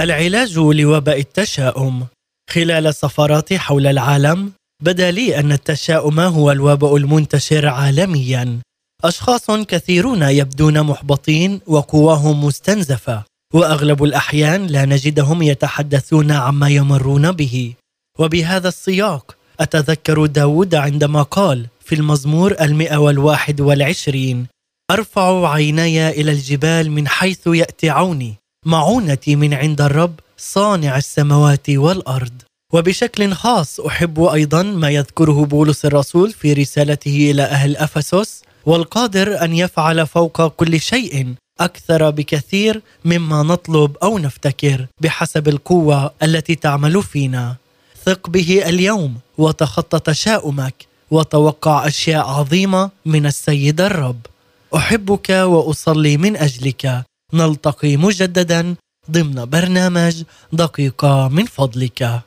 العلاج لوباء التشاؤم. خلال سفراتي حول العالم بدا لي أن التشاؤم هو الوباء المنتشر عالميا. أشخاص كثيرون يبدون محبطين وقواهم مستنزفة وأغلب الأحيان لا نجدهم يتحدثون عما يمرون به. وبهذا السياق أتذكر داود عندما قال في المزمور المئة والواحد والعشرين أرفع عيني إلى الجبال من حيث يأتي عوني معونتي من عند الرب صانع السماوات والأرض. وبشكل خاص أحب أيضا ما يذكره بولس الرسول في رسالته إلى أهل أفسس والقادر أن يفعل فوق كل شيء أكثر بكثير مما نطلب أو نفتكر بحسب القوة التي تعمل فينا. ثق به اليوم وتخطى تشاؤمك وتوقع أشياء عظيمة من السيد الرب. أحبك وأصلي من أجلك. نلتقي مجددا ضمن برنامج دقيقة من فضلك.